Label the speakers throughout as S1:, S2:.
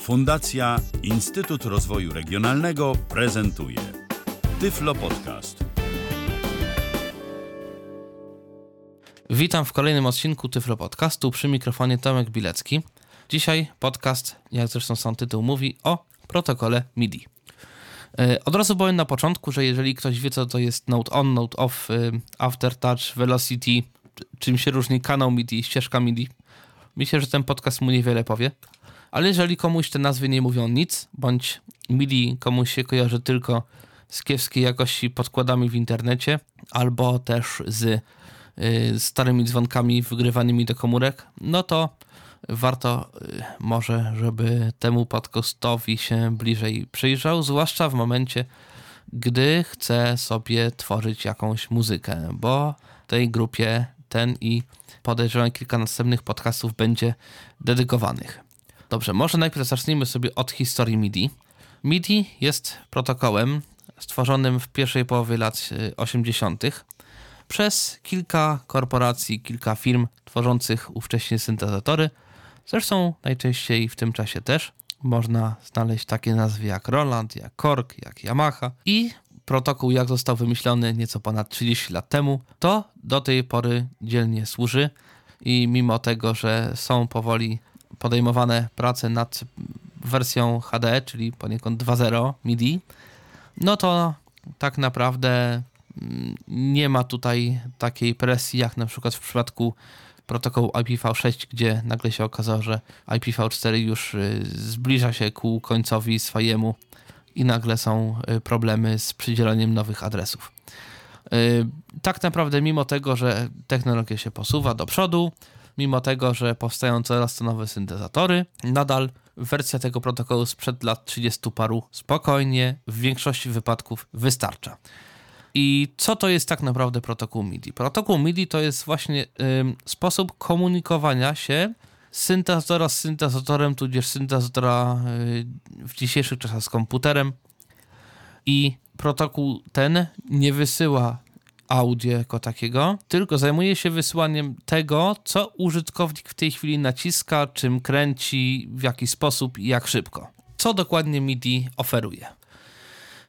S1: Fundacja Instytut Rozwoju Regionalnego prezentuje Tyflo Podcast.
S2: Witam w kolejnym odcinku Tyflo Podcastu przy mikrofonie Tomek Bilecki. Dzisiaj podcast, jak zresztą sam tytuł mówi, o protokole MIDI. E, Od razu powiem na początku, że jeżeli ktoś wie, co to jest Note On, Note Off, y, Aftertouch, Velocity, czym się różni kanał MIDI, ścieżka MIDI, myślę, że ten podcast mu niewiele powie. Ale jeżeli komuś te nazwy nie mówią nic, bądź MIDI komuś się kojarzy tylko z kiepskiej jakości podkładami w internecie, albo też z y, starymi dzwonkami wygrywanymi do komórek, no to warto y, może, żeby temu podcastowi się bliżej przyjrzał, zwłaszcza w momencie, gdy chce sobie tworzyć jakąś muzykę, bo tej grupie ten i podejrzewam kilka następnych podcastów będzie dedykowanych. Dobrze, może najpierw zacznijmy sobie od historii MIDI. MIDI jest protokołem stworzonym w pierwszej połowie lat y, 80. przez kilka korporacji, kilka firm tworzących ówcześnie syntezatory. Zresztą najczęściej w tym czasie też można znaleźć takie nazwy jak Roland, jak Korg, jak Yamaha i protokół, jak został wymyślony nieco ponad 30 lat temu, to do tej pory dzielnie służy i mimo tego, że są powoli podejmowane prace nad wersją HD, czyli poniekąd 2.0 MIDI, no to tak naprawdę mm, nie ma tutaj takiej presji jak na przykład w przypadku protokołu IPv6, gdzie nagle się okazało, że IPv4 już y, zbliża się ku końcowi swojemu i nagle są y, problemy z przydzielaniem nowych adresów. Y, Tak naprawdę, mimo tego, że technologia się posuwa do przodu, mimo tego, że powstają coraz to nowe syntezatory, nadal wersja tego protokołu sprzed lat 30 paru spokojnie, w większości wypadków wystarcza. I co to jest tak naprawdę protokół MIDI? Protokół MIDI to jest właśnie sposób komunikowania się syntezatora z syntezatorem, tudzież syntezatora y, w dzisiejszych czasach z komputerem. I protokół ten nie wysyła audio jako takiego, tylko zajmuje się wysyłaniem tego, co użytkownik w tej chwili naciska, czym kręci, w jaki sposób i jak szybko. Co dokładnie MIDI oferuje?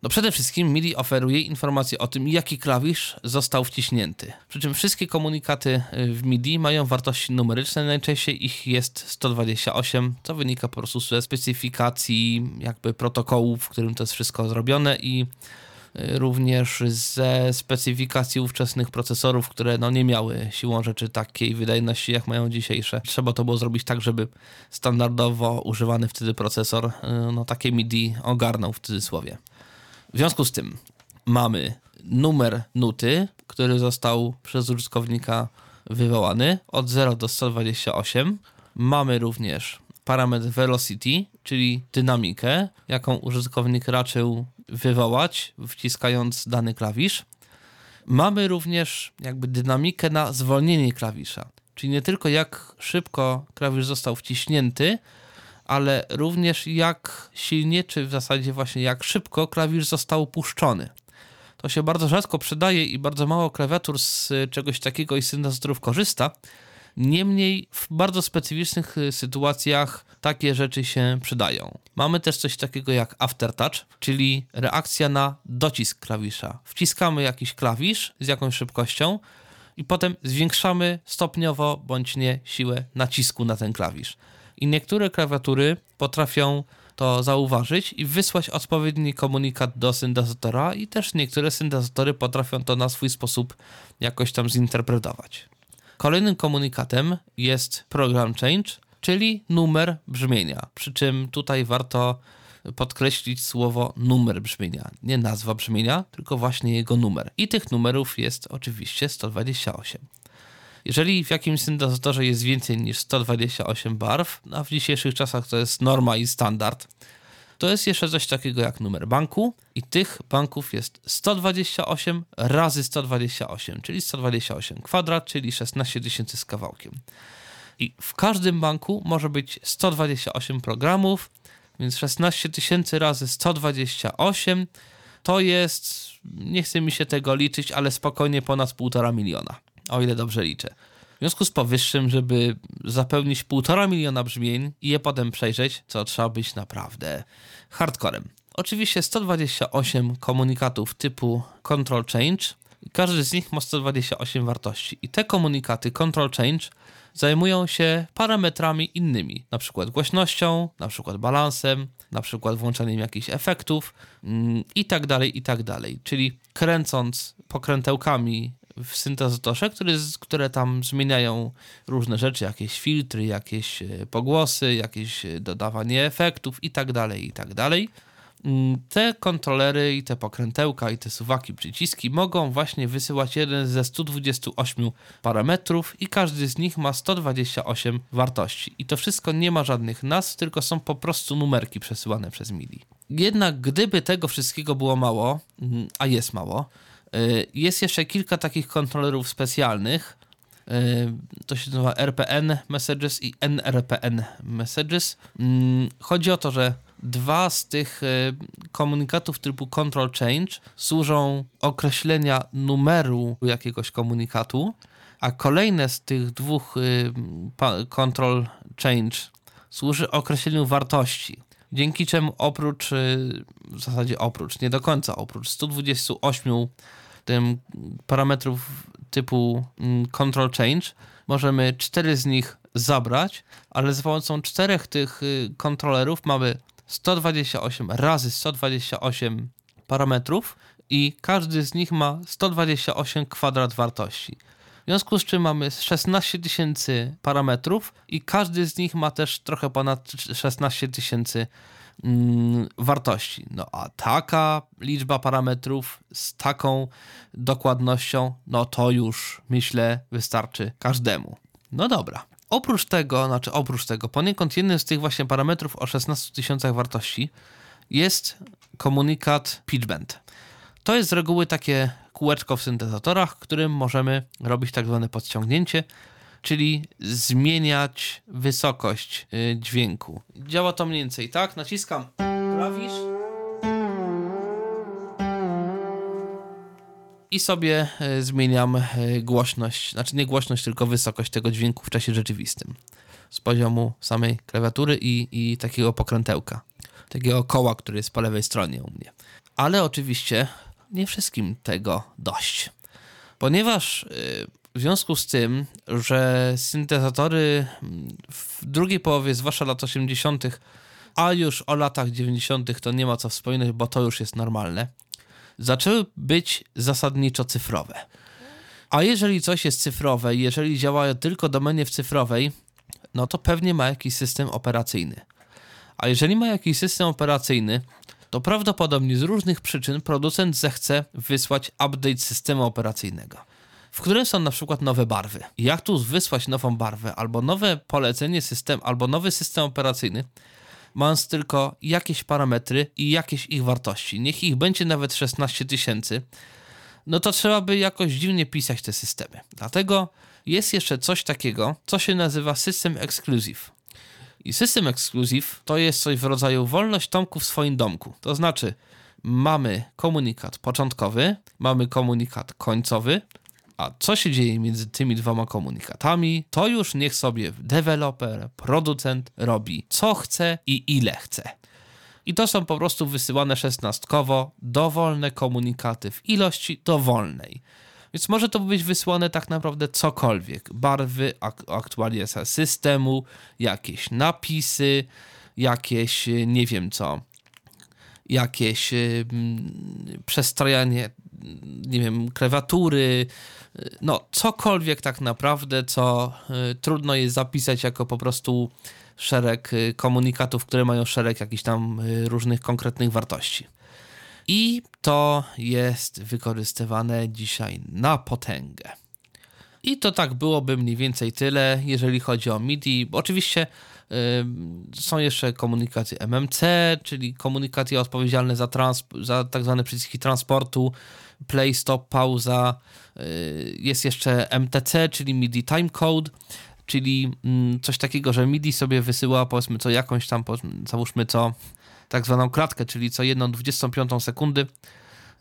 S2: No przede wszystkim MIDI oferuje informacje o tym, jaki klawisz został wciśnięty. Przy czym wszystkie komunikaty y, w MIDI mają wartości numeryczne, najczęściej ich jest 128, co wynika po prostu ze specyfikacji jakby protokołu, w którym to jest wszystko zrobione i również ze specyfikacji ówczesnych procesorów, które no nie miały siłą rzeczy takiej wydajności, jak mają dzisiejsze. Trzeba to było zrobić tak, żeby standardowo używany wtedy procesor y, no takie MIDI ogarnął w cudzysłowie. W związku z tym mamy numer nuty, który został przez użytkownika wywołany od 0 do 128. Mamy również parametr velocity, czyli dynamikę, jaką użytkownik raczył wywołać, wciskając dany klawisz. Mamy również jakby dynamikę na zwolnienie klawisza, czyli nie tylko jak szybko klawisz został wciśnięty, ale również jak silnie, czy w zasadzie właśnie jak szybko klawisz został puszczony. To się bardzo rzadko przydaje i bardzo mało klawiatur z czegoś takiego i syntezatorów korzysta. Niemniej w bardzo specyficznych y, sytuacjach takie rzeczy się przydają. Mamy też coś takiego jak aftertouch, czyli reakcja na docisk klawisza. Wciskamy jakiś klawisz z jakąś szybkością i potem zwiększamy stopniowo bądź nie siłę nacisku na ten klawisz i niektóre klawiatury potrafią to zauważyć i wysłać odpowiedni komunikat do syntezatora i też niektóre syntezatory potrafią to na swój sposób jakoś tam zinterpretować. Kolejnym komunikatem jest program change, czyli numer brzmienia. Przy czym tutaj warto podkreślić słowo numer brzmienia. Nie nazwa brzmienia, tylko właśnie jego numer. I tych numerów jest oczywiście 128. Jeżeli w jakimś syntezatorze jest więcej niż 128 barw, a w dzisiejszych czasach to jest norma i standard, to jest jeszcze coś takiego jak numer banku i tych banków jest 128 razy 128, czyli 128 kwadrat, czyli 16 tysięcy z kawałkiem. I w każdym banku może być 128 programów, więc 16 tysięcy razy 128 to jest, nie chce mi się tego liczyć, ale spokojnie ponad 1,5 miliona o ile dobrze liczę. Związku z powyższym, żeby zapełnić półtora miliona brzmień i je potem przejrzeć, to trzeba być naprawdę hardcorem. Oczywiście 128 komunikatów typu control change. Każdy z nich ma 128 wartości. I te komunikaty control change zajmują się parametrami innymi, na przykład głośnością, na przykład balansem, na przykład włączeniem jakichś efektów mm, i tak dalej, i tak dalej. Czyli kręcąc pokrętełkami w syntezatorze, które, tam zmieniają różne rzeczy, jakieś filtry, jakieś e, pogłosy, jakieś e, dodawanie efektów i tak dalej, i tak dalej. Mm, te kontrolery i te pokrętełka i te suwaki, przyciski mogą właśnie wysyłać jeden ze 128 parametrów i każdy z nich ma 128 wartości. I to wszystko nie ma żadnych nazw, tylko są po prostu numerki przesyłane przez MIDI. Jednak gdyby tego wszystkiego było mało, mm, a jest mało, jest jeszcze kilka takich kontrolerów specjalnych, y, to się nazywa RPN Messages i NRPN Messages. Mm, chodzi o to, że Dwa z tych e, komunikatów typu control change służą określenia numeru jakiegoś komunikatu, a kolejne z tych dwóch control change służy określeniu wartości. Dzięki czemu oprócz, w zasadzie oprócz, nie do końca oprócz 128 tym parametrów typu mm, control change, możemy cztery z nich zabrać, ale za pomocą czterech tych kontrolerów mamy 128 razy 128 parametrów i każdy z nich ma 128 kwadrat wartości. W związku z czym mamy 16 tysięcy parametrów i każdy z nich ma też trochę ponad 16 tysięcy mm, wartości. No a taka liczba parametrów z taką dokładnością, no to już myślę wystarczy każdemu. No dobra. Oprócz tego, znaczy oprócz tego, poniekąd jednym z tych właśnie parametrów o 16 tysiącach wartości jest komunikat pitchbend. To jest z reguły takie kółeczko w syntezatorach, którym możemy robić tak zwane podciągnięcie, czyli zmieniać wysokość y, dźwięku. Działa to mniej więcej tak, naciskam klawisz i sobie e, zmieniam e, głośność, znaczy nie głośność, tylko wysokość tego dźwięku w czasie rzeczywistym. Z poziomu samej klawiatury i, i takiego pokrętełka, takiego koła, który jest po lewej stronie u mnie. Ale oczywiście nie wszystkim tego dość. Ponieważ e, w związku z tym, że syntezatory w drugiej połowie, zwłaszcza lat 80., a już o latach 90. to nie ma co wspominać, bo to już jest normalne zaczęły być zasadniczo cyfrowe. A jeżeli coś jest cyfrowe, jeżeli działa tylko domenie w cyfrowej, no to pewnie ma jakiś system operacyjny. A jeżeli ma jakiś system operacyjny, to prawdopodobnie z różnych przyczyn producent zechce wysłać update systemu operacyjnego, w którym są na przykład nowe barwy. jak tu wysłać nową barwę, albo nowe polecenie system, albo nowy system operacyjny, mając tylko jakieś parametry i jakieś ich wartości. Niech ich będzie nawet 16 tysięcy, no to trzeba by jakoś dziwnie pisać te systemy. Dlatego jest jeszcze coś takiego, co się nazywa System Exclusive. I System Exclusive to jest coś w rodzaju wolność Tomku w swoim domku. To znaczy, mamy komunikat początkowy, mamy komunikat końcowy, a co się dzieje między tymi dwoma komunikatami, to już niech sobie deweloper, producent robi co chce i ile chce. I to są po prostu wysyłane szesnastkowo dowolne komunikaty w ilości dowolnej. Więc może to być wysłane tak naprawdę cokolwiek. Barwy, ak aktualizacja systemu, jakieś napisy, jakieś nie wiem co, jakieś yy, przestrajanie, nie wiem, krewatury, no cokolwiek tak naprawdę, co y, trudno jest zapisać jako po prostu szereg y, komunikatów, które mają szereg jakichś tam y, różnych konkretnych wartości. I to jest wykorzystywane dzisiaj na potęgę. I to tak byłoby mniej więcej tyle, jeżeli chodzi o MIDI. Oczywiście są jeszcze komunikaty MMC, czyli komunikaty odpowiedzialne za, za tak zwane przyciski transportu, play, stop, pauza. Y, jest jeszcze MTC, czyli MIDI timecode, czyli mm, coś takiego, że MIDI sobie wysyła powiedzmy co jakąś tam, załóżmy co tak zwaną klatkę, czyli co jedną 25 sekundy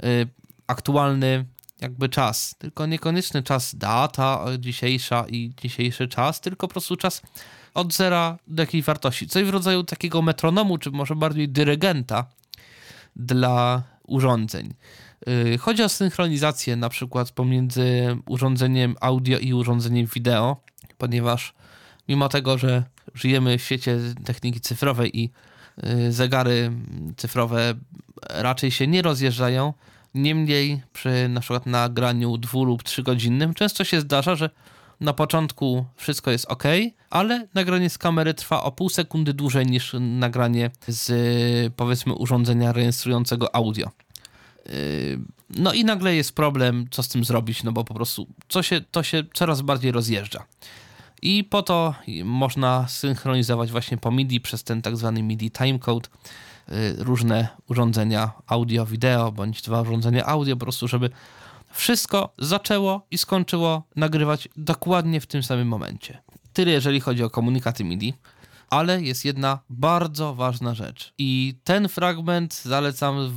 S2: y, aktualny jakby czas, tylko niekoniecznie czas data dzisiejsza i dzisiejszy czas, tylko po prostu czas od zera do jakiejś wartości. Coś w rodzaju takiego metronomu, czy może bardziej dyrygenta dla urządzeń. Y, chodzi o synchronizację na przykład pomiędzy urządzeniem audio i urządzeniem wideo, ponieważ mimo tego, że żyjemy w świecie techniki cyfrowej i zegary cyfrowe raczej się nie rozjeżdżają, niemniej przy na przykład nagraniu dwu lub trzygodzinnym często się zdarza, że na początku wszystko jest ok, ale nagranie z kamery trwa o pół sekundy dłużej niż nagranie z powiedzmy urządzenia rejestrującego audio. Yy, no i nagle jest problem, co z tym zrobić, no bo po prostu to się, to się coraz bardziej rozjeżdża. I po to można synchronizować właśnie po MIDI przez ten tak zwany MIDI timecode yy, różne urządzenia audio, wideo, bądź dwa urządzenia audio, po prostu, żeby wszystko zaczęło i skończyło nagrywać dokładnie w tym samym momencie. Tyle jeżeli chodzi o komunikaty MIDI, ale jest jedna bardzo ważna rzecz i ten fragment zalecam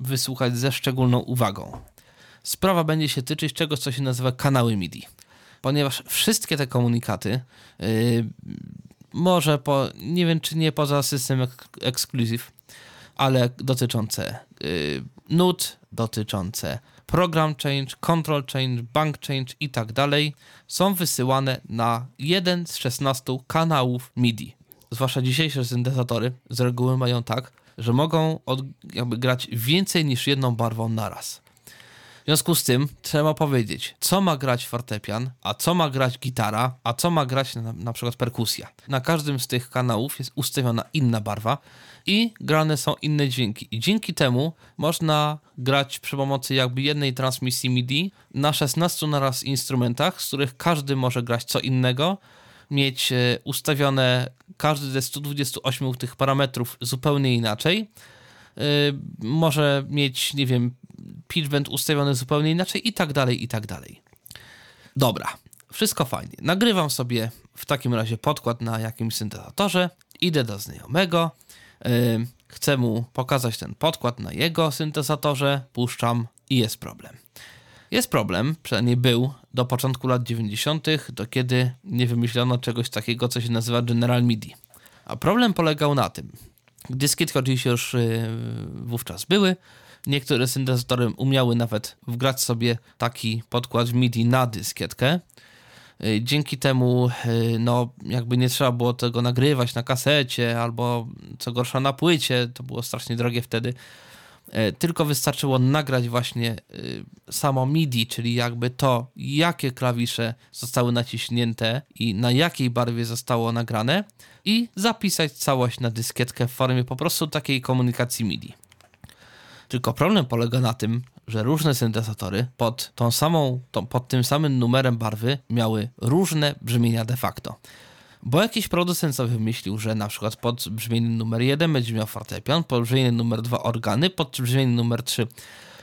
S2: wysłuchać ze szczególną uwagą. Sprawa będzie się tyczyć czegoś, co się nazywa kanały MIDI, ponieważ wszystkie te komunikaty, yy, może po, nie wiem czy nie poza system exclusive, ale dotyczące yy, nut, dotyczące program change, control change, bank change i tak dalej, są wysyłane na jeden z 16 kanałów MIDI. Zwłaszcza dzisiejsze syntezatory z reguły mają tak, że mogą od, jakby grać więcej niż jedną barwą naraz. W związku z tym trzeba powiedzieć, co ma grać fortepian, a co ma grać gitara, a co ma grać na, na przykład perkusja. Na każdym z tych kanałów jest ustawiona inna barwa i grane są inne dźwięki. I dzięki temu można grać przy pomocy jakby jednej transmisji MIDI na 16 naraz instrumentach, z których każdy może grać co innego, mieć e, ustawione każdy ze 128 tych parametrów zupełnie inaczej. Yy, może mieć, nie wiem, pitch bend ustawiony zupełnie inaczej i tak dalej, i tak dalej. Dobra, wszystko fajnie. Nagrywam sobie w takim razie podkład na jakimś syntezatorze, idę do znajomego, yy, chcę mu pokazać ten podkład na jego syntezatorze, puszczam i jest problem. Jest problem, przynajmniej był do początku lat 90., do kiedy nie wymyślono czegoś takiego, co się nazywa General MIDI. A problem polegał na tym, dyskietki oczywiście już yy, wówczas były, niektóre syntezatory umiały nawet wgrać sobie taki podkład MIDI na dyskietkę. Yy, dzięki temu, yy, no, jakby nie trzeba było tego nagrywać na kasecie albo co gorsza na płycie, to było strasznie drogie wtedy E, tylko wystarczyło nagrać właśnie samo MIDI, czyli jakby to, jakie klawisze zostały naciśnięte i na jakiej barwie zostało nagrane i zapisać całość na dyskietkę w formie po prostu takiej komunikacji MIDI. Tylko problem polega na tym, że różne syntezatory pod, tą samą, pod tym samym numerem barwy miały różne brzmienia de facto. Bo jakiś producent sobie wymyślił, że na przykład pod brzmieniem numer 1 będzie miał fortepian, pod brzmieniem numer 2 organy, pod brzmieniem numer 3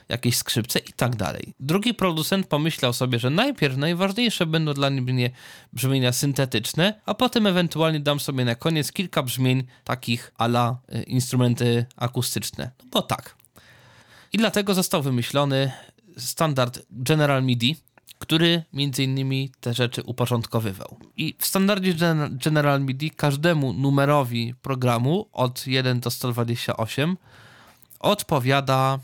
S2: jakieś skrzypce i tak dalej. Drugi producent pomyślał sobie, że najpierw najważniejsze będą dla mnie brzmienia syntetyczne, a potem ewentualnie dam sobie na koniec kilka brzmień takich ala y, instrumenty akustyczne. No bo tak. I dlatego został wymyślony standard General MIDI, który między innymi te rzeczy uporządkowywał. I w standardzie General MIDI każdemu numerowi programu od 1 do 128 odpowiada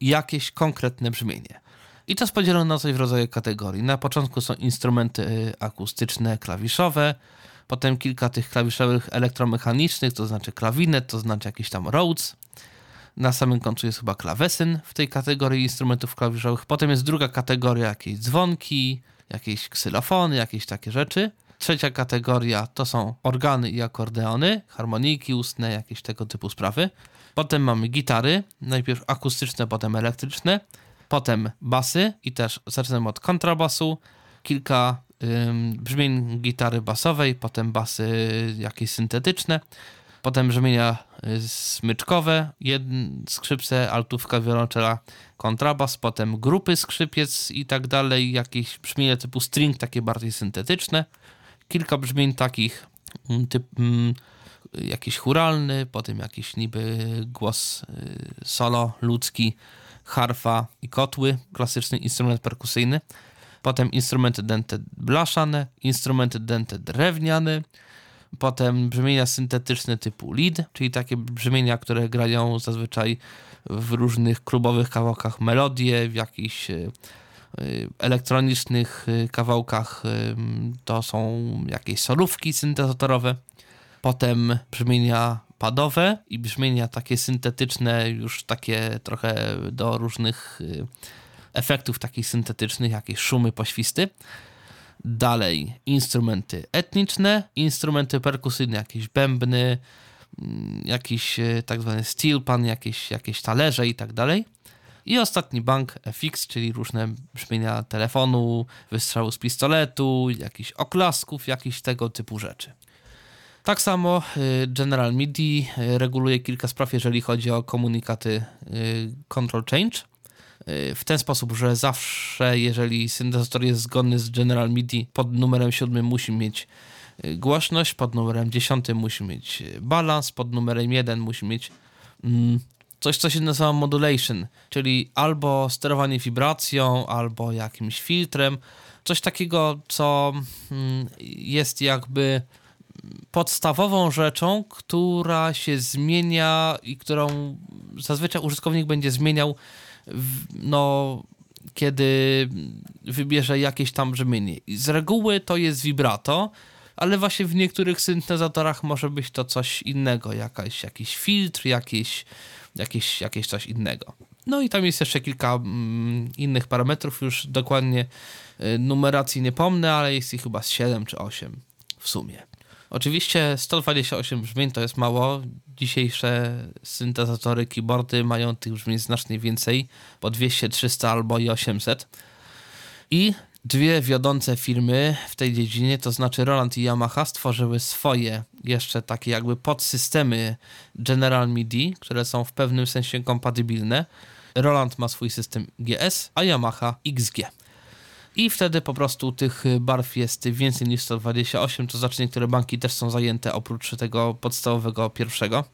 S2: jakieś konkretne brzmienie. I to jest podzielone na coś w rodzaju kategorii. Na początku są instrumenty y, akustyczne, klawiszowe, potem kilka tych klawiszowych elektromechanicznych, to znaczy klawinet, to znaczy jakiś tam Rhodes, na samym końcu jest chyba klawesyn w tej kategorii instrumentów klawiszowych. Potem jest druga kategoria, jakieś dzwonki, jakieś ksylofony, jakieś takie rzeczy. Trzecia kategoria to są organy i akordeony, harmoniki ustne, jakieś tego typu sprawy. Potem mamy gitary, najpierw akustyczne, potem elektryczne. Potem basy i też zaczynamy od kontrabasu. Kilka ym, brzmień gitary basowej, potem basy jakieś syntetyczne potem brzmienia y, smyczkowe, jedn, skrzypce, altówka, wiolonczela, kontrabas, potem grupy skrzypiec i tak dalej, jakieś brzmienia typu string, takie bardziej syntetyczne, kilka brzmień takich mm, typ, mm, jakiś churalny, potem jakiś niby głos solo ludzki, harfa i kotły, klasyczny instrument perkusyjny. Potem instrumenty dęte blaszane, instrumenty dęte drewniane, potem brzmienia syntetyczne typu lead, czyli takie brzmienia, które grają zazwyczaj w różnych klubowych kawałkach melodie, w jakichś e, elektronicznych e, kawałkach to są jakieś solówki syntezatorowe. Potem brzmienia padowe i brzmienia takie syntetyczne, już takie trochę do różnych e, efektów takich syntetycznych, jakieś szumy, poświsty. Dalej instrumenty etniczne, instrumenty perkusyjne, jakieś bębny, mm, jakiś e, tak zwany steel pan, jakieś, jakieś talerze i tak dalej. I ostatni bank FX, czyli różne brzmienia telefonu, wystrzału z pistoletu, jakichś oklasków, jakichś tego typu rzeczy. Tak samo e, General MIDI e, reguluje kilka spraw, jeżeli chodzi o komunikaty control change w ten sposób, że zawsze, jeżeli syntezator jest zgodny z General MIDI, pod numerem 7 musi mieć y, głośność, pod numerem 10 musi mieć y, balans, pod numerem 1 musi mieć mm, coś, co się nazywa modulation, czyli albo sterowanie wibracją, albo jakimś filtrem, coś takiego, co mm, jest jakby podstawową rzeczą, która się zmienia i którą zazwyczaj użytkownik będzie zmieniał no, kiedy wybierze jakieś tam brzmienie. Z reguły to jest vibrato, ale właśnie w niektórych syntezatorach może być to coś innego, jakaś, jakiś filtr, jakieś, jakieś, jakieś coś innego. No i tam jest jeszcze kilka mm, innych parametrów, już dokładnie y, numeracji nie pomnę, ale jest ich chyba 7 czy 8 w sumie. Oczywiście 128 brzmień to jest mało. Dzisiejsze syntezatory, keyboardy mają tych brzmień znacznie więcej, po 200, 300 albo i 800. I dwie wiodące firmy w tej dziedzinie, to znaczy Roland i Yamaha, stworzyły swoje jeszcze takie jakby podsystemy General MIDI, które są w pewnym sensie kompatybilne. Roland ma swój system GS, a Yamaha XG i wtedy po prostu tych barw jest więcej niż 128, to znaczy niektóre banki też są zajęte oprócz tego podstawowego pierwszego.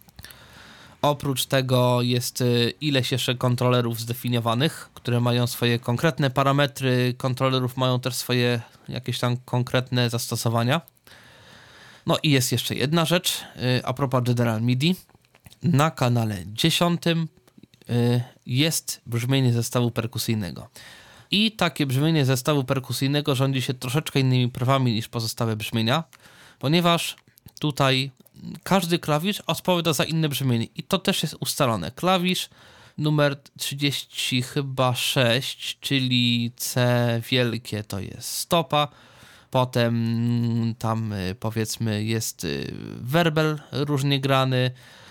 S2: Oprócz tego jest y, ileś jeszcze kontrolerów zdefiniowanych, które mają swoje konkretne parametry. Kontrolerów mają też swoje jakieś tam konkretne zastosowania. No i jest jeszcze jedna rzecz y, a propos General MIDI. Na kanale 10 y, jest brzmienie zestawu perkusyjnego. I takie brzmienie zestawu perkusyjnego rządzi się troszeczkę innymi prawami niż pozostałe brzmienia, ponieważ tutaj każdy klawisz odpowiada za inne brzmienie. I to też jest ustalone. Klawisz numer 30 chyba 6, czyli C wielkie to jest stopa, potem tam y, powiedzmy jest y, werbel różnie grany,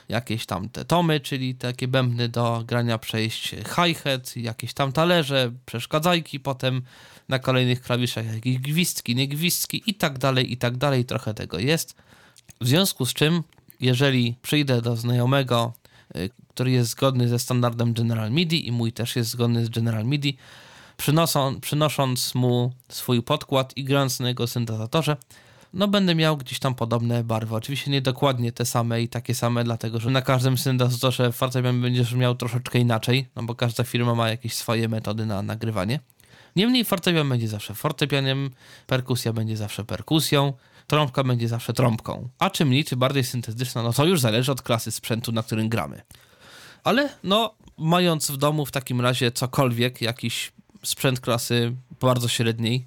S2: jakieś tam te tomy, czyli takie bębny do grania przejść hi-hat, jakieś tam talerze, przeszkadzajki, potem na kolejnych klawiszach jakieś gwizdki, nie gwizdki i tak dalej, i tak dalej, trochę tego jest. W związku z czym, jeżeli przyjdę do znajomego, y, który jest zgodny ze standardem General MIDI i mój też jest zgodny z General MIDI, przynosą, przynosząc mu swój podkład i grając na jego syntezatorze, no będę miał gdzieś tam podobne barwy. Oczywiście nie dokładnie te same i takie same, dlatego że na każdym syntezatorze fortepian będziesz miał troszeczkę inaczej, no bo każda firma ma jakieś swoje metody na nagrywanie. Niemniej fortepian będzie zawsze fortepianem, perkusja będzie zawsze perkusją, trąbka będzie zawsze trąbką. A czy mniej, czy bardziej syntetyczna, no to już zależy od klasy sprzętu, na którym gramy. Ale no, mając w domu w takim razie cokolwiek, jakiś sprzęt klasy bardzo średniej,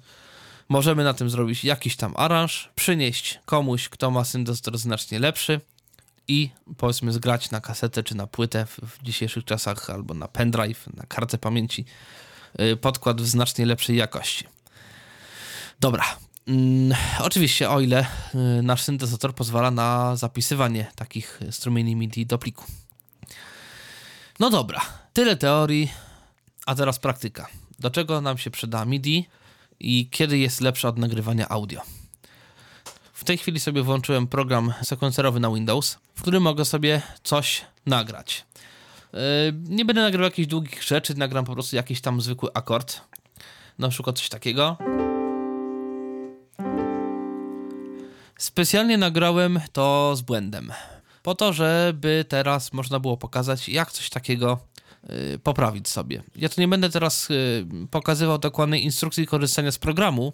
S2: Możemy na tym zrobić jakiś tam aranż, przynieść komuś, kto ma syntezator znacznie lepszy i powiedzmy zgrać na kasetę czy na płytę w, w dzisiejszych czasach albo na pendrive, na kartę pamięci yy, podkład w znacznie lepszej jakości. Dobra. Mm, oczywiście, o ile yy, nasz syntezator pozwala na zapisywanie takich strumieni MIDI do pliku. No dobra, tyle teorii, a teraz praktyka. Do czego nam się przyda MIDI? I kiedy jest lepsze od nagrywania audio. W tej chwili sobie włączyłem program sekwencerowy na Windows, w którym mogę sobie coś nagrać. Yy, nie będę nagrywał jakichś długich rzeczy, nagram po prostu jakiś tam zwykły akord. Na przykład coś takiego. Specjalnie nagrałem to z błędem, po to, żeby teraz można było pokazać, jak coś takiego poprawić sobie. Ja tu nie będę teraz y, pokazywał dokładnej instrukcji korzystania z programu.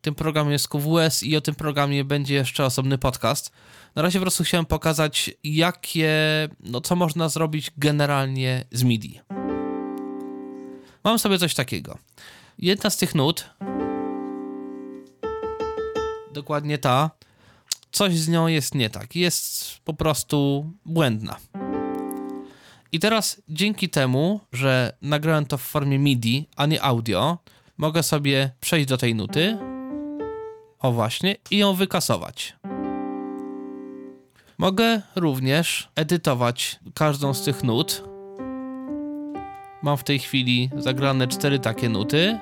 S2: Tym programem jest QWS i o tym programie będzie jeszcze osobny podcast. Na razie po prostu chciałem pokazać, jakie, no co można zrobić generalnie z MIDI. Mam sobie coś takiego. Jedna z tych nut, dokładnie ta, coś z nią jest nie tak. Jest po prostu błędna. I teraz dzięki temu, że nagrałem to w formie MIDI, a nie audio, mogę sobie przejść do tej nuty. O właśnie, i ją wykasować. Mogę również edytować każdą z tych nut. Mam w tej chwili zagrane cztery takie nuty.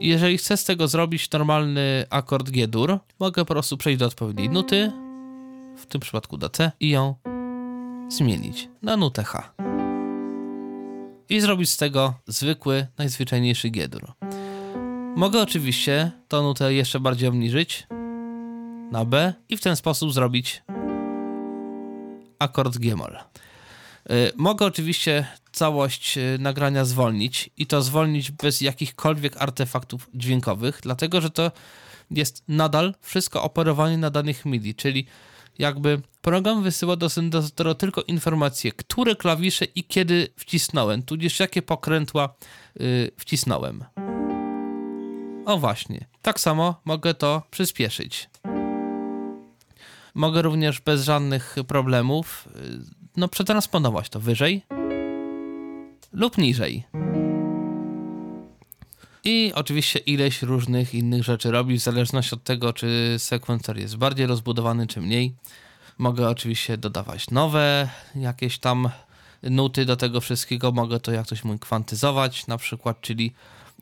S2: Jeżeli chcę z tego zrobić normalny akord G-dur, mogę po prostu przejść do odpowiedniej nuty, w tym przypadku do C, i ją zmienić na nutę H. I zrobić z tego zwykły, najzwyczajniejszy G-dur. Mogę oczywiście tą nutę jeszcze bardziej obniżyć na B i w ten sposób zrobić akord G-moll. Y, mogę oczywiście całość y, nagrania zwolnić i to zwolnić bez jakichkolwiek artefaktów dźwiękowych, dlatego że to jest nadal wszystko operowanie na danych MIDI, czyli jakby program wysyła do syntezatora tylko informacje, które klawisze i kiedy wcisnąłem, tudzież jakie pokrętła yy, wcisnąłem. O właśnie, tak samo mogę to przyspieszyć. Mogę również bez żadnych problemów yy, no, przetransponować to wyżej lub niżej. I oczywiście ileś różnych innych rzeczy robi, w zależności od tego, czy sekwencer jest bardziej rozbudowany, czy mniej. Mogę oczywiście dodawać nowe jakieś tam nuty do tego wszystkiego. Mogę to jak coś mój kwantyzować, na przykład, czyli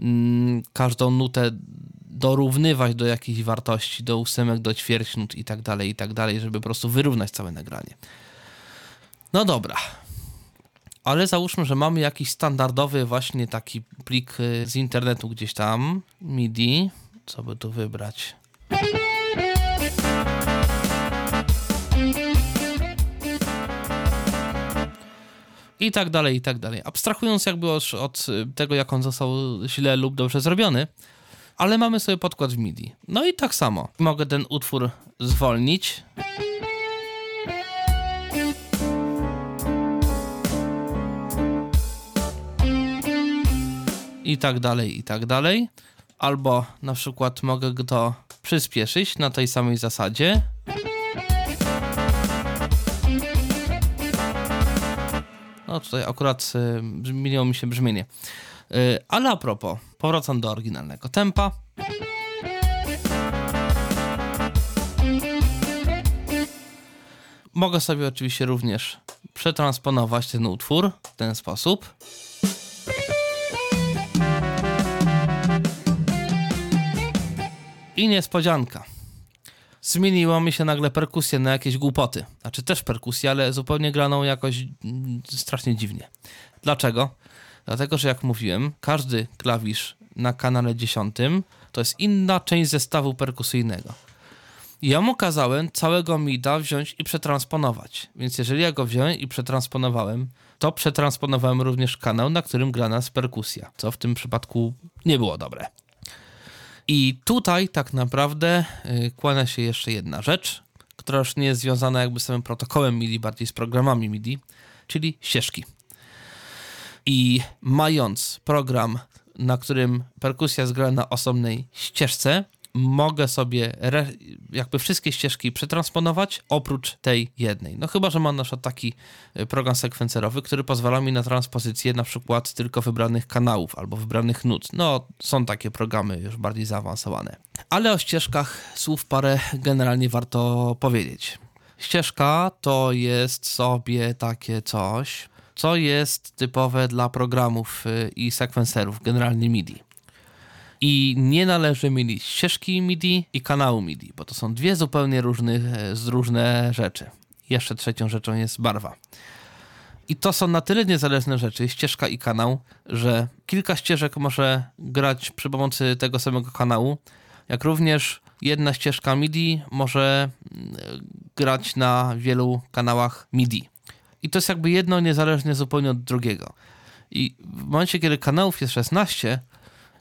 S2: mm, każdą nutę dorównywać do jakiejś wartości, do ósemek, do ćwierćnut i tak dalej, i tak dalej, żeby po prostu wyrównać całe nagranie. No dobra. Ale załóżmy, że mamy jakiś standardowy właśnie taki plik y, z internetu gdzieś tam, MIDI. Co by tu wybrać? I tak dalej, i tak dalej. Abstrahując jakby od, od tego, jak on został źle lub dobrze zrobiony, ale mamy sobie podkład w MIDI. No i tak samo. Mogę ten utwór zwolnić. I tak dalej, i tak dalej. Albo na przykład mogę to przyspieszyć na tej samej zasadzie. No tutaj akurat y, zmieniło mi się brzmienie. Y, ale a propos, powracam do oryginalnego tempa. Mogę sobie oczywiście również przetransponować ten utwór w ten sposób. I niespodzianka. Zmieniła mi się nagle perkusja na jakieś głupoty. Znaczy też perkusję, ale zupełnie graną jakoś mm, strasznie dziwnie. Dlaczego? Dlatego, że jak mówiłem, każdy klawisz na kanale 10 to jest inna część zestawu perkusyjnego. I ja mu kazałem całego MIDA wziąć i przetransponować. Więc jeżeli ja go wziąłem i przetransponowałem, to przetransponowałem również kanał, na którym gra nas perkusja, co w tym przypadku nie było dobre. I tutaj tak naprawdę y, kłania się jeszcze jedna rzecz, która już nie jest związana jakby z samym protokołem MIDI, bardziej z programami MIDI, czyli ścieżki. I mając program, na którym perkusja jest na osobnej ścieżce, mogę sobie jakby wszystkie ścieżki przetransponować oprócz tej jednej. No chyba, że mam na przykład taki y, program sekwencerowy, który pozwala mi na transpozycję na przykład tylko wybranych kanałów albo wybranych nut. No są takie programy już bardziej zaawansowane. Ale o ścieżkach słów parę generalnie warto powiedzieć. Ścieżka to jest sobie takie coś, co jest typowe dla programów y, i sekwencerów, generalnie MIDI. I nie należy mylić ścieżki MIDI i kanału MIDI, bo to są dwie zupełnie różne, różne rzeczy. Jeszcze trzecią rzeczą jest barwa. I to są na tyle niezależne rzeczy, ścieżka i kanał, że kilka ścieżek może grać przy pomocy tego samego kanału, jak również jedna ścieżka MIDI może mm, grać na wielu kanałach MIDI. I to jest jakby jedno niezależnie zupełnie od drugiego. I w momencie, kiedy kanałów jest 16,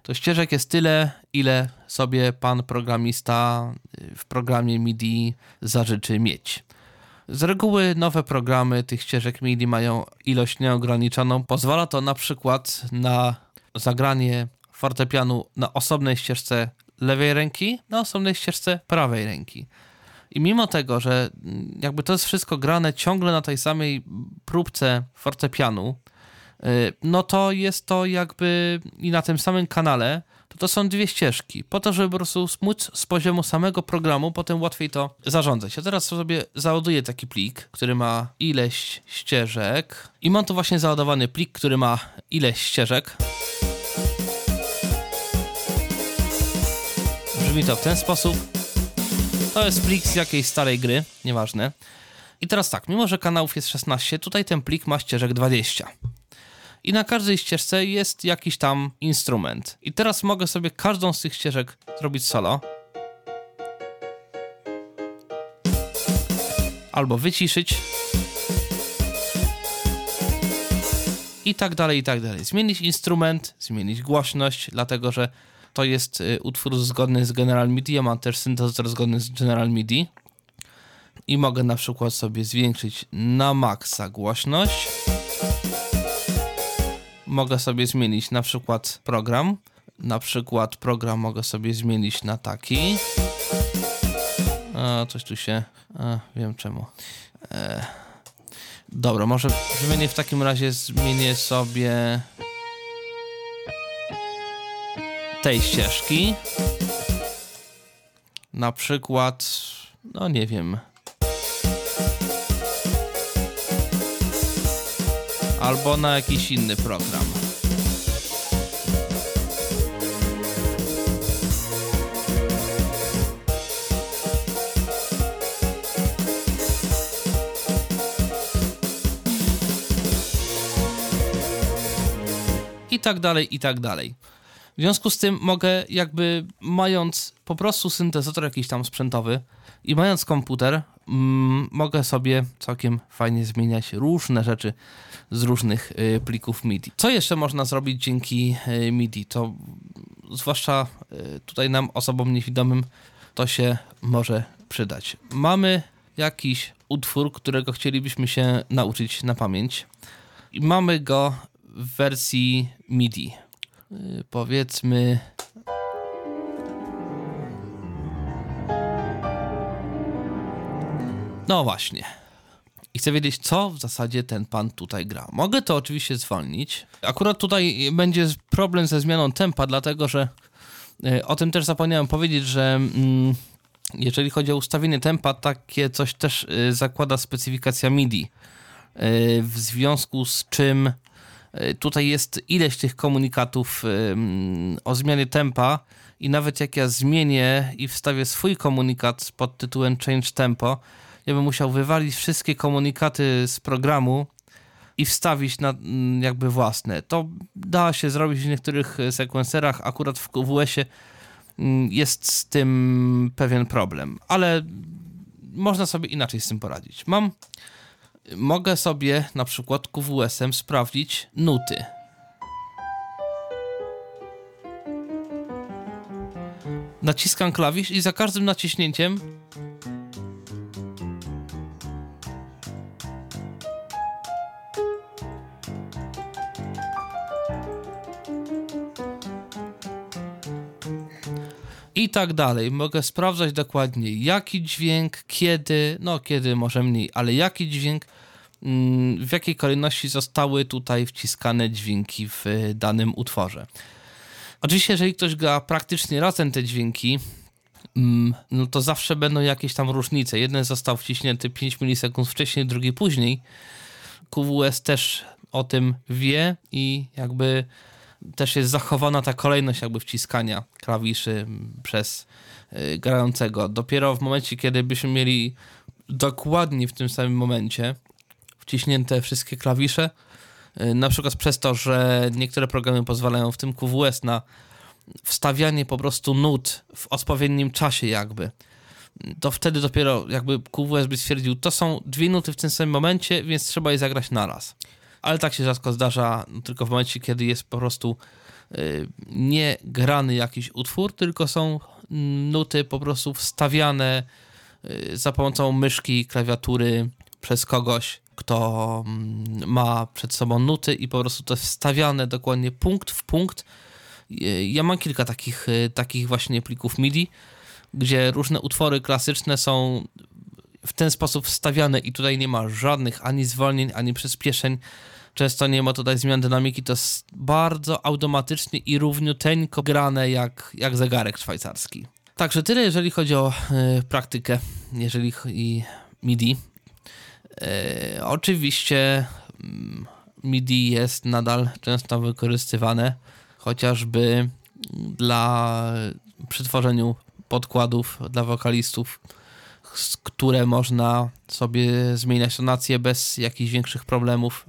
S2: to ścieżek jest tyle, ile sobie pan programista y, w programie MIDI zażyczy mieć. Z reguły nowe programy tych ścieżek MIDI mają ilość nieograniczoną. Pozwala to na przykład na zagranie fortepianu na osobnej ścieżce lewej ręki, na osobnej ścieżce prawej ręki. I mimo tego, że mm, jakby to jest wszystko grane ciągle na tej samej próbce fortepianu, no to jest to jakby i na tym samym kanale, to to są dwie ścieżki, po to, żeby po prostu móc z poziomu samego programu potem łatwiej to zarządzać. Ja teraz sobie załaduję taki plik, który ma ileś ścieżek i mam tu właśnie załadowany plik, który ma ileś ścieżek. Brzmi to w ten sposób. To jest plik z jakiejś starej gry, nieważne. I teraz tak, mimo że kanałów jest 16, tutaj ten plik ma ścieżek 20 i na każdej ścieżce jest jakiś tam instrument. I teraz mogę sobie każdą z tych ścieżek zrobić solo. Albo wyciszyć. I tak dalej, i tak dalej. Zmienić instrument, zmienić głośność, dlatego że to jest y, utwór zgodny z General MIDI. Ja mam też syntezator zgodny z General MIDI. I mogę na przykład sobie zwiększyć na maksa głośność mogę sobie zmienić na przykład program. Na przykład program mogę sobie zmienić na taki. A, coś tu się... A, wiem czemu. E, dobra, może zmienię w takim razie, zmienię sobie tej ścieżki. Na przykład, no nie wiem, albo na jakiś inny program. I tak dalej, i tak dalej. W związku z tym mogę jakby mając po prostu syntezator jakiś tam sprzętowy i mając komputer, mm, mogę sobie całkiem fajnie zmieniać różne rzeczy z różnych y, plików MIDI. Co jeszcze można zrobić dzięki y, MIDI? To zwłaszcza y, tutaj nam, osobom niewidomym, to się może przydać. Mamy jakiś utwór, którego chcielibyśmy się nauczyć na pamięć i mamy go w wersji MIDI. Powiedzmy No właśnie. I chcę wiedzieć, co w zasadzie ten pan tutaj gra. Mogę to oczywiście zwolnić. Akurat tutaj będzie problem ze zmianą tempa, dlatego że e, o tym też zapomniałem powiedzieć, że mm, jeżeli chodzi o ustawienie tempa, takie coś też e, zakłada specyfikacja MIDI. W związku z czym tutaj jest ileś tych komunikatów o zmianie tempa i nawet jak ja zmienię i wstawię swój komunikat pod tytułem Change Tempo, ja bym musiał wywalić wszystkie komunikaty z programu i wstawić na jakby własne. To da się zrobić w niektórych sekwencerach, akurat w QWS-ie jest z tym pewien problem, ale można sobie inaczej z tym poradzić. Mam, mogę sobie na przykład QWS-em sprawdzić nuty. Naciskam klawisz i za każdym naciśnięciem i tak dalej. Mogę sprawdzać dokładnie jaki dźwięk, kiedy, no kiedy może mniej, ale jaki dźwięk, mm, w jakiej kolejności zostały tutaj wciskane dźwięki w danym utworze. Oczywiście, jeżeli ktoś gra praktycznie razem te dźwięki, mm, no to zawsze będą jakieś tam różnice. Jeden został wciśnięty 5 milisekund wcześniej, drugi później. QWS też o tym wie i jakby też jest zachowana ta kolejność jakby wciskania klawiszy przez y, grającego. Dopiero w momencie, kiedy byśmy mieli dokładnie w tym samym momencie wciśnięte wszystkie klawisze, y, na przykład przez to, że niektóre programy pozwalają w tym QWS na wstawianie po prostu nut w odpowiednim czasie jakby, to wtedy dopiero jakby QWS by stwierdził, to są dwie nuty w tym samym momencie, więc trzeba je zagrać naraz. Ale tak się rzadko zdarza, no, tylko w momencie, kiedy jest po prostu y, nie grany jakiś utwór, tylko są nuty po prostu wstawiane y, za pomocą myszki, klawiatury przez kogoś, kto mm, ma przed sobą nuty i po prostu to jest wstawiane dokładnie punkt w punkt. Y, ja mam kilka takich, takich właśnie plików MIDI, gdzie różne utwory klasyczne są w ten sposób wstawiane i tutaj nie ma żadnych ani zwolnień, ani przyspieszeń. Często nie ma tutaj zmian dynamiki, to jest bardzo automatycznie i równiuteńko grane jak, jak zegarek szwajcarski. Także tyle, jeżeli chodzi o y, praktykę, jeżeli i MIDI. Y, oczywiście y, MIDI jest nadal często wykorzystywane, chociażby dla przy tworzeniu podkładów dla wokalistów, które można sobie zmieniać tonację bez jakichś większych problemów,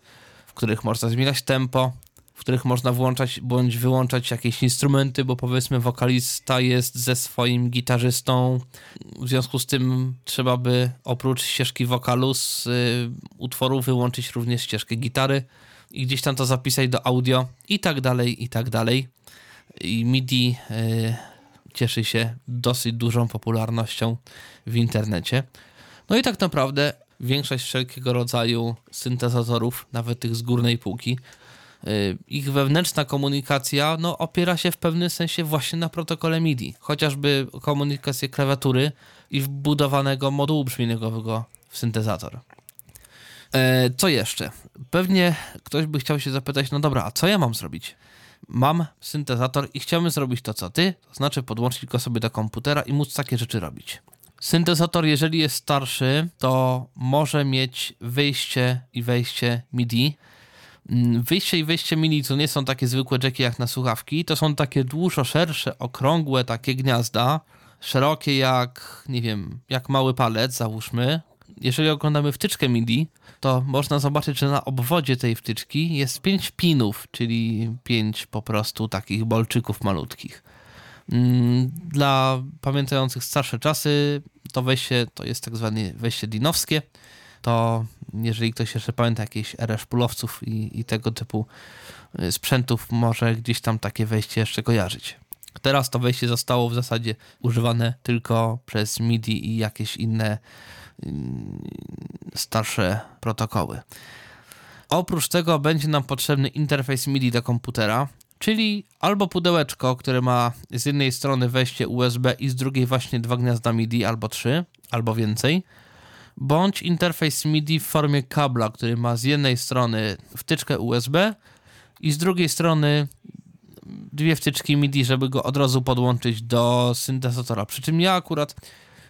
S2: których można zmieniać tempo, w których można włączać bądź wyłączać jakieś instrumenty, bo powiedzmy wokalista jest ze swoim gitarzystą, w związku z tym trzeba by oprócz ścieżki wokalu z y, utworu wyłączyć również ścieżkę gitary i gdzieś tam to zapisać do audio i tak dalej, i tak dalej. I MIDI y, cieszy się dosyć dużą popularnością w internecie. No i tak naprawdę większość wszelkiego rodzaju syntezatorów, nawet tych z górnej półki, y, ich wewnętrzna komunikacja no, opiera się w pewnym sensie właśnie na protokole MIDI, chociażby komunikację klawiatury i wbudowanego modułu brzmieniowego w syntezator. E, co jeszcze? Pewnie ktoś by chciał się zapytać, no dobra, a co ja mam zrobić? mam syntezator i chciałbym zrobić to, co ty, to znaczy podłączyć go sobie do komputera i móc takie rzeczy robić. Syntezator, jeżeli jest starszy, to może mieć wyjście i wejście MIDI. Mm, wyjście i wejście MIDI to nie są takie zwykłe jacki jak na słuchawki, to są takie dużo szersze, okrągłe takie gniazda, szerokie jak, nie wiem, jak mały palec, załóżmy. Jeżeli oglądamy wtyczkę MIDI, to można zobaczyć, że na obwodzie tej wtyczki jest pięć pinów, czyli pięć po prostu takich bolczyków malutkich. Mm, dla pamiętających starsze czasy, to wejście to jest tak zwane wejście dinowskie. To jeżeli ktoś jeszcze pamięta jakieś RS pulowców i, i tego typu y, sprzętów, może gdzieś tam takie wejście jeszcze kojarzyć. Teraz to wejście zostało w zasadzie używane tylko przez MIDI i jakieś inne starsze protokoły. Oprócz tego będzie nam potrzebny interfejs MIDI do komputera, czyli albo pudełeczko, które ma z jednej strony wejście USB i z drugiej właśnie dwa gniazda MIDI, albo trzy, albo więcej, bądź interfejs MIDI w formie kabla, który ma z jednej strony wtyczkę USB i z drugiej strony dwie wtyczki MIDI, żeby go od razu podłączyć do syntezatora. Przy czym ja akurat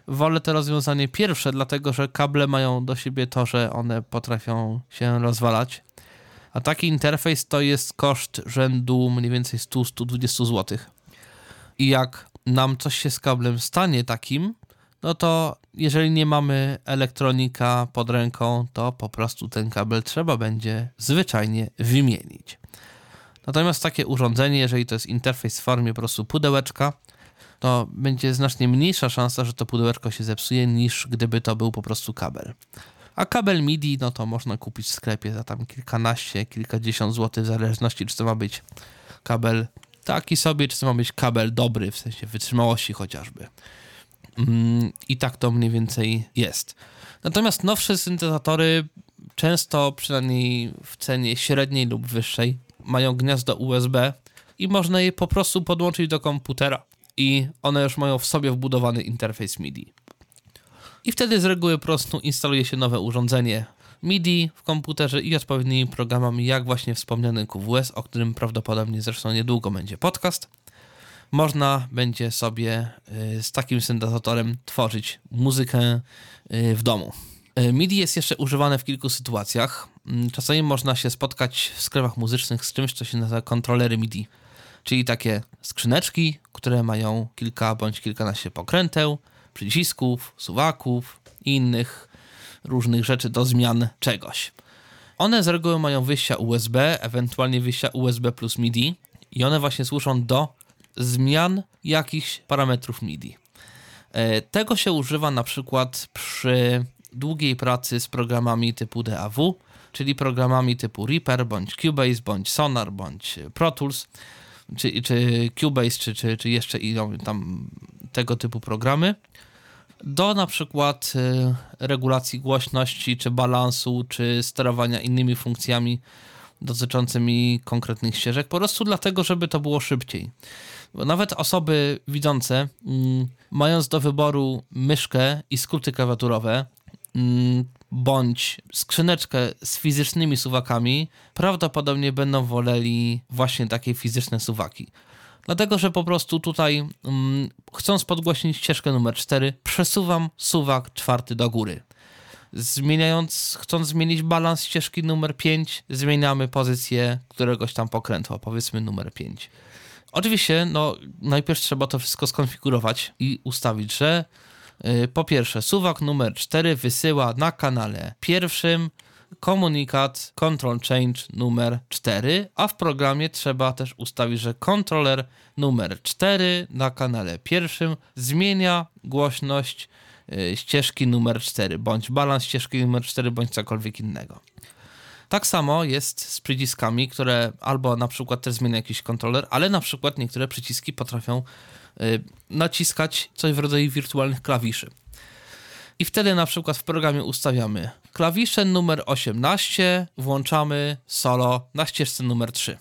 S2: wolę to rozwiązanie pierwsze, dlatego że kable mają do siebie to, że one potrafią się rozwalać. A taki interfejs to jest koszt rzędu mniej więcej 100-120 zł. I jak nam coś się z kablem stanie takim, no to jeżeli nie mamy elektronika pod ręką, to po prostu ten kabel trzeba będzie zwyczajnie wymienić. Natomiast takie urządzenie, jeżeli to jest interfejs w formie po prostu pudełeczka, to będzie znacznie mniejsza szansa, że to pudełeczko się zepsuje, niż gdyby to był po prostu kabel. A kabel MIDI, no to można kupić w sklepie za tam kilkanaście, kilkadziesiąt złotych, w zależności czy to ma być kabel taki sobie, czy to ma być kabel dobry, w sensie wytrzymałości chociażby. Mm, I tak to mniej więcej jest. Natomiast nowsze syntezatory często, przynajmniej w cenie średniej lub wyższej, mają gniazdo USB i można je po prostu podłączyć do komputera i one już mają w sobie wbudowany interfejs MIDI. I wtedy z reguły prostu instaluje się nowe urządzenie MIDI w komputerze i odpowiednimi programami, jak właśnie wspomniany QWS, o którym prawdopodobnie zresztą niedługo będzie podcast. Można będzie sobie y, z takim syntezatorem tworzyć muzykę y, w domu. Y, MIDI jest jeszcze używane w kilku sytuacjach. Mm, czasami można się spotkać w sklepach muzycznych z czymś, co się nazywa kontrolery MIDI czyli takie skrzyneczki, które mają kilka bądź kilkanaście pokręteł, przycisków, suwaków i innych różnych rzeczy do zmian czegoś. One z reguły mają wyjścia USB, ewentualnie wyjścia USB plus MIDI i one właśnie służą do zmian jakichś parametrów MIDI. E, tego się używa na przykład przy długiej pracy z programami typu DAW, czyli programami typu Reaper, bądź Cubase, bądź Sonar, bądź Pro Tools, czy, czy Cubase, czy, czy, czy jeszcze tam tego typu programy do na przykład y, regulacji głośności, czy balansu, czy sterowania innymi funkcjami dotyczącymi konkretnych ścieżek, po prostu dlatego, żeby to było szybciej. Bo nawet osoby widzące, mm, mając do wyboru myszkę i skróty klawiaturowe, mm, bądź skrzyneczkę z fizycznymi suwakami, prawdopodobnie będą woleli właśnie takie fizyczne suwaki. Dlatego, że po prostu tutaj, mm, chcąc podgłośnić ścieżkę numer 4, przesuwam suwak czwarty do góry. Zmieniając, chcąc zmienić balans ścieżki numer 5, zmieniamy pozycję któregoś tam pokrętła, powiedzmy numer 5. Oczywiście, no, najpierw trzeba to wszystko skonfigurować i ustawić, że yy, po pierwsze, suwak numer 4 wysyła na kanale pierwszym komunikat control change numer 4, a w programie trzeba też ustawić, że kontroler numer 4 na kanale pierwszym zmienia głośność y, ścieżki numer 4, bądź balans ścieżki numer 4, bądź cokolwiek innego. Tak samo jest z przyciskami, które albo na przykład też zmienia jakiś kontroler, ale na przykład niektóre przyciski potrafią y, naciskać coś w rodzaju wirtualnych klawiszy. I wtedy na przykład w programie ustawiamy klawisze numer 18, włączamy solo na ścieżce numer 3.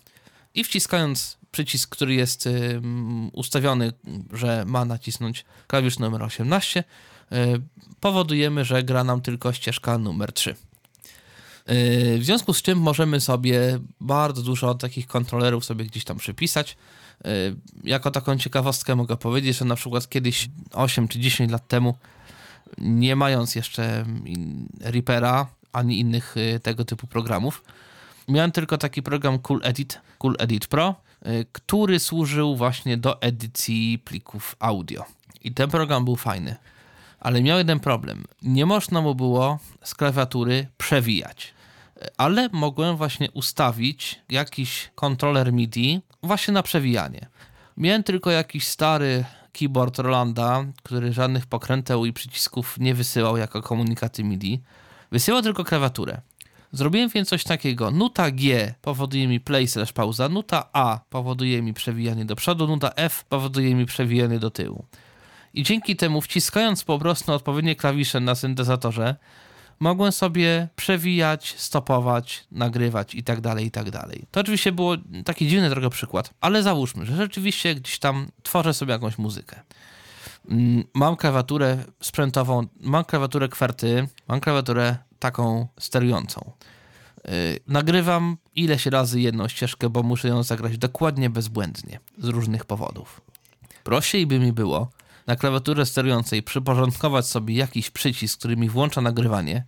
S2: I wciskając przycisk, który jest ustawiony, że ma nacisnąć klawisz numer 18, y, powodujemy, że gra nam tylko ścieżka numer 3. Y, w związku z czym możemy sobie bardzo dużo takich kontrolerów sobie gdzieś tam przypisać. Y, jako taką ciekawostkę mogę powiedzieć, że na przykład kiedyś 8 czy 10 lat temu nie mając jeszcze Reapera ani innych y, tego typu programów. Miałem tylko taki program Cool Edit, Cool Edit Pro, y, który służył właśnie do edycji plików audio. I ten program był fajny, ale miał jeden problem. Nie można mu było z klawiatury przewijać, ale mogłem właśnie ustawić jakiś kontroler MIDI właśnie na przewijanie. Miałem tylko jakiś stary keyboard Rolanda, który żadnych pokręteł i przycisków nie wysyłał jako komunikaty MIDI. Wysyłał tylko klawiaturę. Zrobiłem więc coś takiego. Nuta G powoduje mi play slash pauza, nuta A powoduje mi przewijanie do przodu, nuta F powoduje mi przewijanie do tyłu. I dzięki temu, wciskając po prostu odpowiednie klawisze na syntezatorze, mogłem sobie przewijać, stopować, nagrywać i tak dalej, i tak dalej. To oczywiście było taki dziwny trochę przykład, ale załóżmy, że rzeczywiście gdzieś tam tworzę sobie jakąś muzykę. Mm, mam klawiaturę sprzętową, mam klawiaturę kwarty, mam klawiaturę taką sterującą. Yy, nagrywam ileś razy jedną ścieżkę, bo muszę ją zagrać dokładnie bezbłędnie z różnych powodów. Prościej by mi było, na klawiaturze sterującej przyporządkować sobie jakiś przycisk, który mi włącza nagrywanie,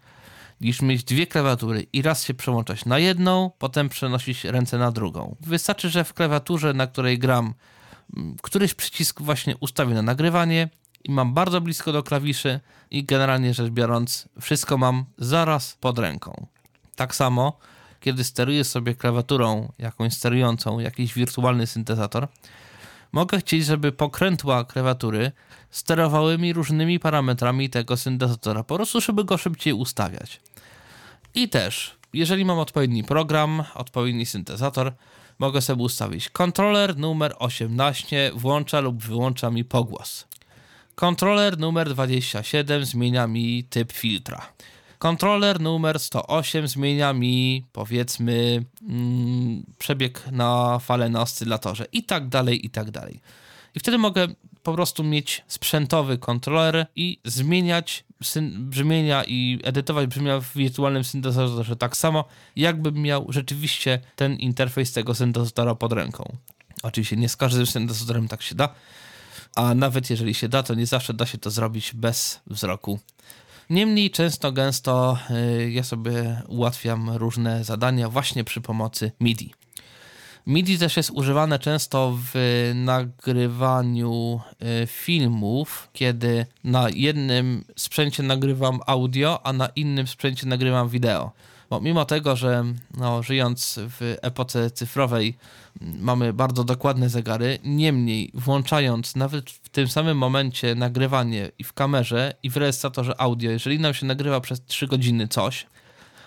S2: niż mieć dwie klawiatury i raz się przełączać na jedną, potem przenosić ręce na drugą. Wystarczy, że w klawiaturze, na której gram, mm, któryś przycisk właśnie ustawię na nagrywanie i mam bardzo blisko do klawiszy i generalnie rzecz biorąc wszystko mam zaraz pod ręką. Tak samo, kiedy steruję sobie klawiaturą jakąś sterującą jakiś wirtualny syntezator, mogę chcieć, żeby pokrętła klawiatury sterowały mi różnymi parametrami tego syntezatora, po prostu, żeby go szybciej ustawiać. I też, jeżeli mam odpowiedni program, odpowiedni syntezator, mogę sobie ustawić kontroler numer 18 włącza lub wyłącza mi pogłos. Kontroler numer 27 zmienia mi typ filtra. Kontroler numer 108 zmienia mi, powiedzmy, mm, przebieg na fale na oscylatorze i tak dalej, i tak dalej. I wtedy mogę po prostu mieć sprzętowy kontroler i zmieniać brzmienia i edytować brzmienia w wirtualnym syntezatorze tak samo, jakbym miał rzeczywiście ten interfejs tego syntezatora pod ręką. Oczywiście nie z każdym syntezatorem tak się da, a nawet jeżeli się da, to nie zawsze da się to zrobić bez wzroku Niemniej często, gęsto y, ja sobie ułatwiam różne zadania właśnie przy pomocy MIDI. MIDI też jest używane często w nagrywaniu y, filmów, kiedy na jednym sprzęcie nagrywam audio, a na innym sprzęcie nagrywam wideo. Bo mimo tego, że no, żyjąc w epoce cyfrowej mamy bardzo dokładne zegary, niemniej włączając nawet w tym samym momencie nagrywanie i w kamerze i w rejestratorze audio, jeżeli nam się nagrywa przez 3 godziny coś,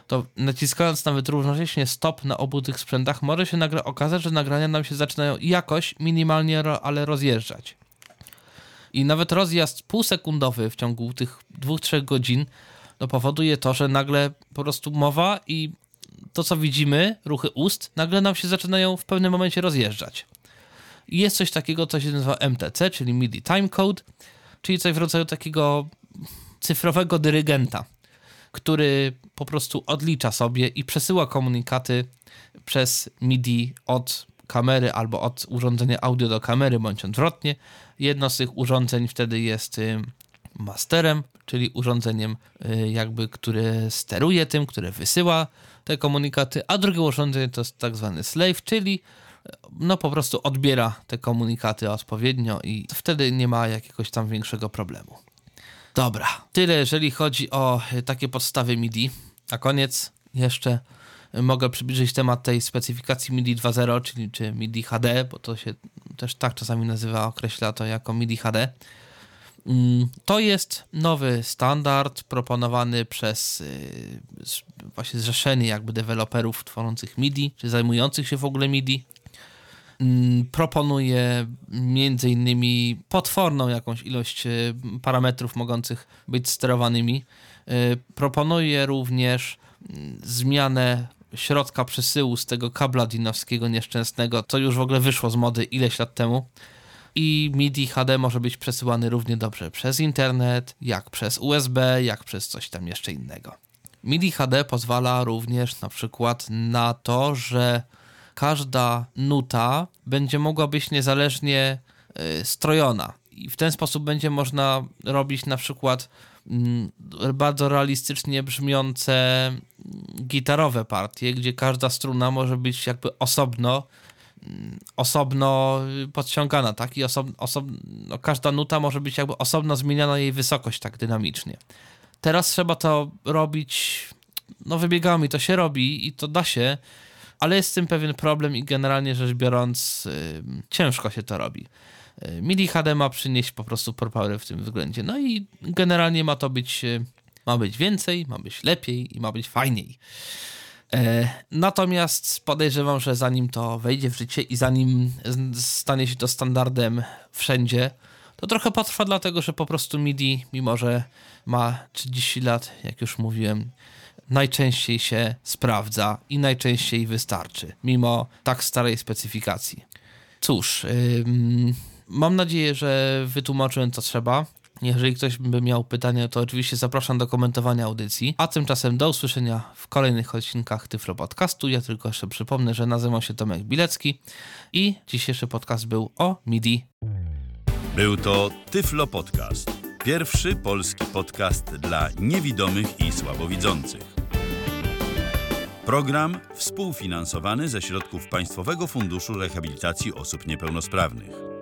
S2: to naciskając nawet równocześnie stop na obu tych sprzętach, może się nagle okazać, że nagrania nam się zaczynają jakoś minimalnie, ale rozjeżdżać. I nawet rozjazd półsekundowy w ciągu tych dwóch, trzech godzin no powoduje to, że nagle po prostu mowa i to, co widzimy, ruchy ust, nagle nam się zaczynają w pewnym momencie rozjeżdżać. I jest coś takiego, co się nazywa MTC, czyli MIDI Timecode, czyli coś w rodzaju takiego cyfrowego dyrygenta, który po prostu odlicza sobie i przesyła komunikaty przez MIDI od kamery albo od urządzenia audio do kamery, bądź odwrotnie. Jedno z tych urządzeń wtedy jest masterem, czyli urządzeniem y, jakby, które steruje tym, które wysyła te komunikaty, a drugie urządzenie to jest tak zwany slave, czyli y, no po prostu odbiera te komunikaty odpowiednio i wtedy nie ma jakiegoś tam większego problemu. Dobra, tyle jeżeli chodzi o takie podstawy MIDI. A koniec jeszcze mogę przybliżyć temat tej specyfikacji MIDI 2.0, czyli czy MIDI HD, bo to się też tak czasami nazywa, określa to jako MIDI HD. Mm, to jest nowy standard proponowany przez y, właśnie zrzeszenie jakby deweloperów tworzących MIDI, czy zajmujących się w ogóle MIDI. Mm, proponuje między innymi potworną jakąś ilość y, parametrów mogących być sterowanymi. Y, proponuje również mm, zmianę środka przesyłu z tego kabla dinowskiego nieszczęsnego, co już w ogóle wyszło z mody ileś lat temu. I MIDI HD może być przesyłany równie dobrze przez internet, jak przez USB, jak przez coś tam jeszcze innego. MIDI HD pozwala również na przykład na to, że każda nuta będzie mogła być niezależnie y, strojona. I w ten sposób będzie można robić na przykład Mm, bardzo realistycznie brzmiące mm, gitarowe partie, gdzie każda struna może być jakby osobno osobno podciągana, tak? I osob, osob, no, każda nuta może być jakby osobno zmieniana jej wysokość tak dynamicznie. Teraz trzeba to robić, no wybiegami to się robi i to da się, ale jest z tym pewien problem i generalnie rzecz biorąc yy, ciężko się to robi. MIDI HD ma przynieść po prostu power w tym względzie. No i generalnie ma to być, e, ma być więcej, ma być lepiej i ma być fajniej. E, natomiast podejrzewam, że zanim to wejdzie w życie i zanim stanie się to standardem wszędzie, to trochę potrwa, dlatego że po prostu MIDI, mimo że ma 30 lat, jak już mówiłem, najczęściej się sprawdza i najczęściej wystarczy, mimo tak starej specyfikacji. Cóż, Mam nadzieję, że wytłumaczyłem co trzeba. Jeżeli ktoś by miał pytania, to oczywiście zapraszam do komentowania audycji. A tymczasem do usłyszenia w kolejnych odcinkach Tyflo Podcastu. Ja tylko jeszcze przypomnę, że nazywam się Tomek Bilecki i dzisiejszy podcast był o MIDI.
S1: Był to Tyflo Podcast. Pierwszy polski podcast dla niewidomych i słabowidzących. Program współfinansowany ze środków Państwowego Funduszu Rehabilitacji Osób Niepełnosprawnych.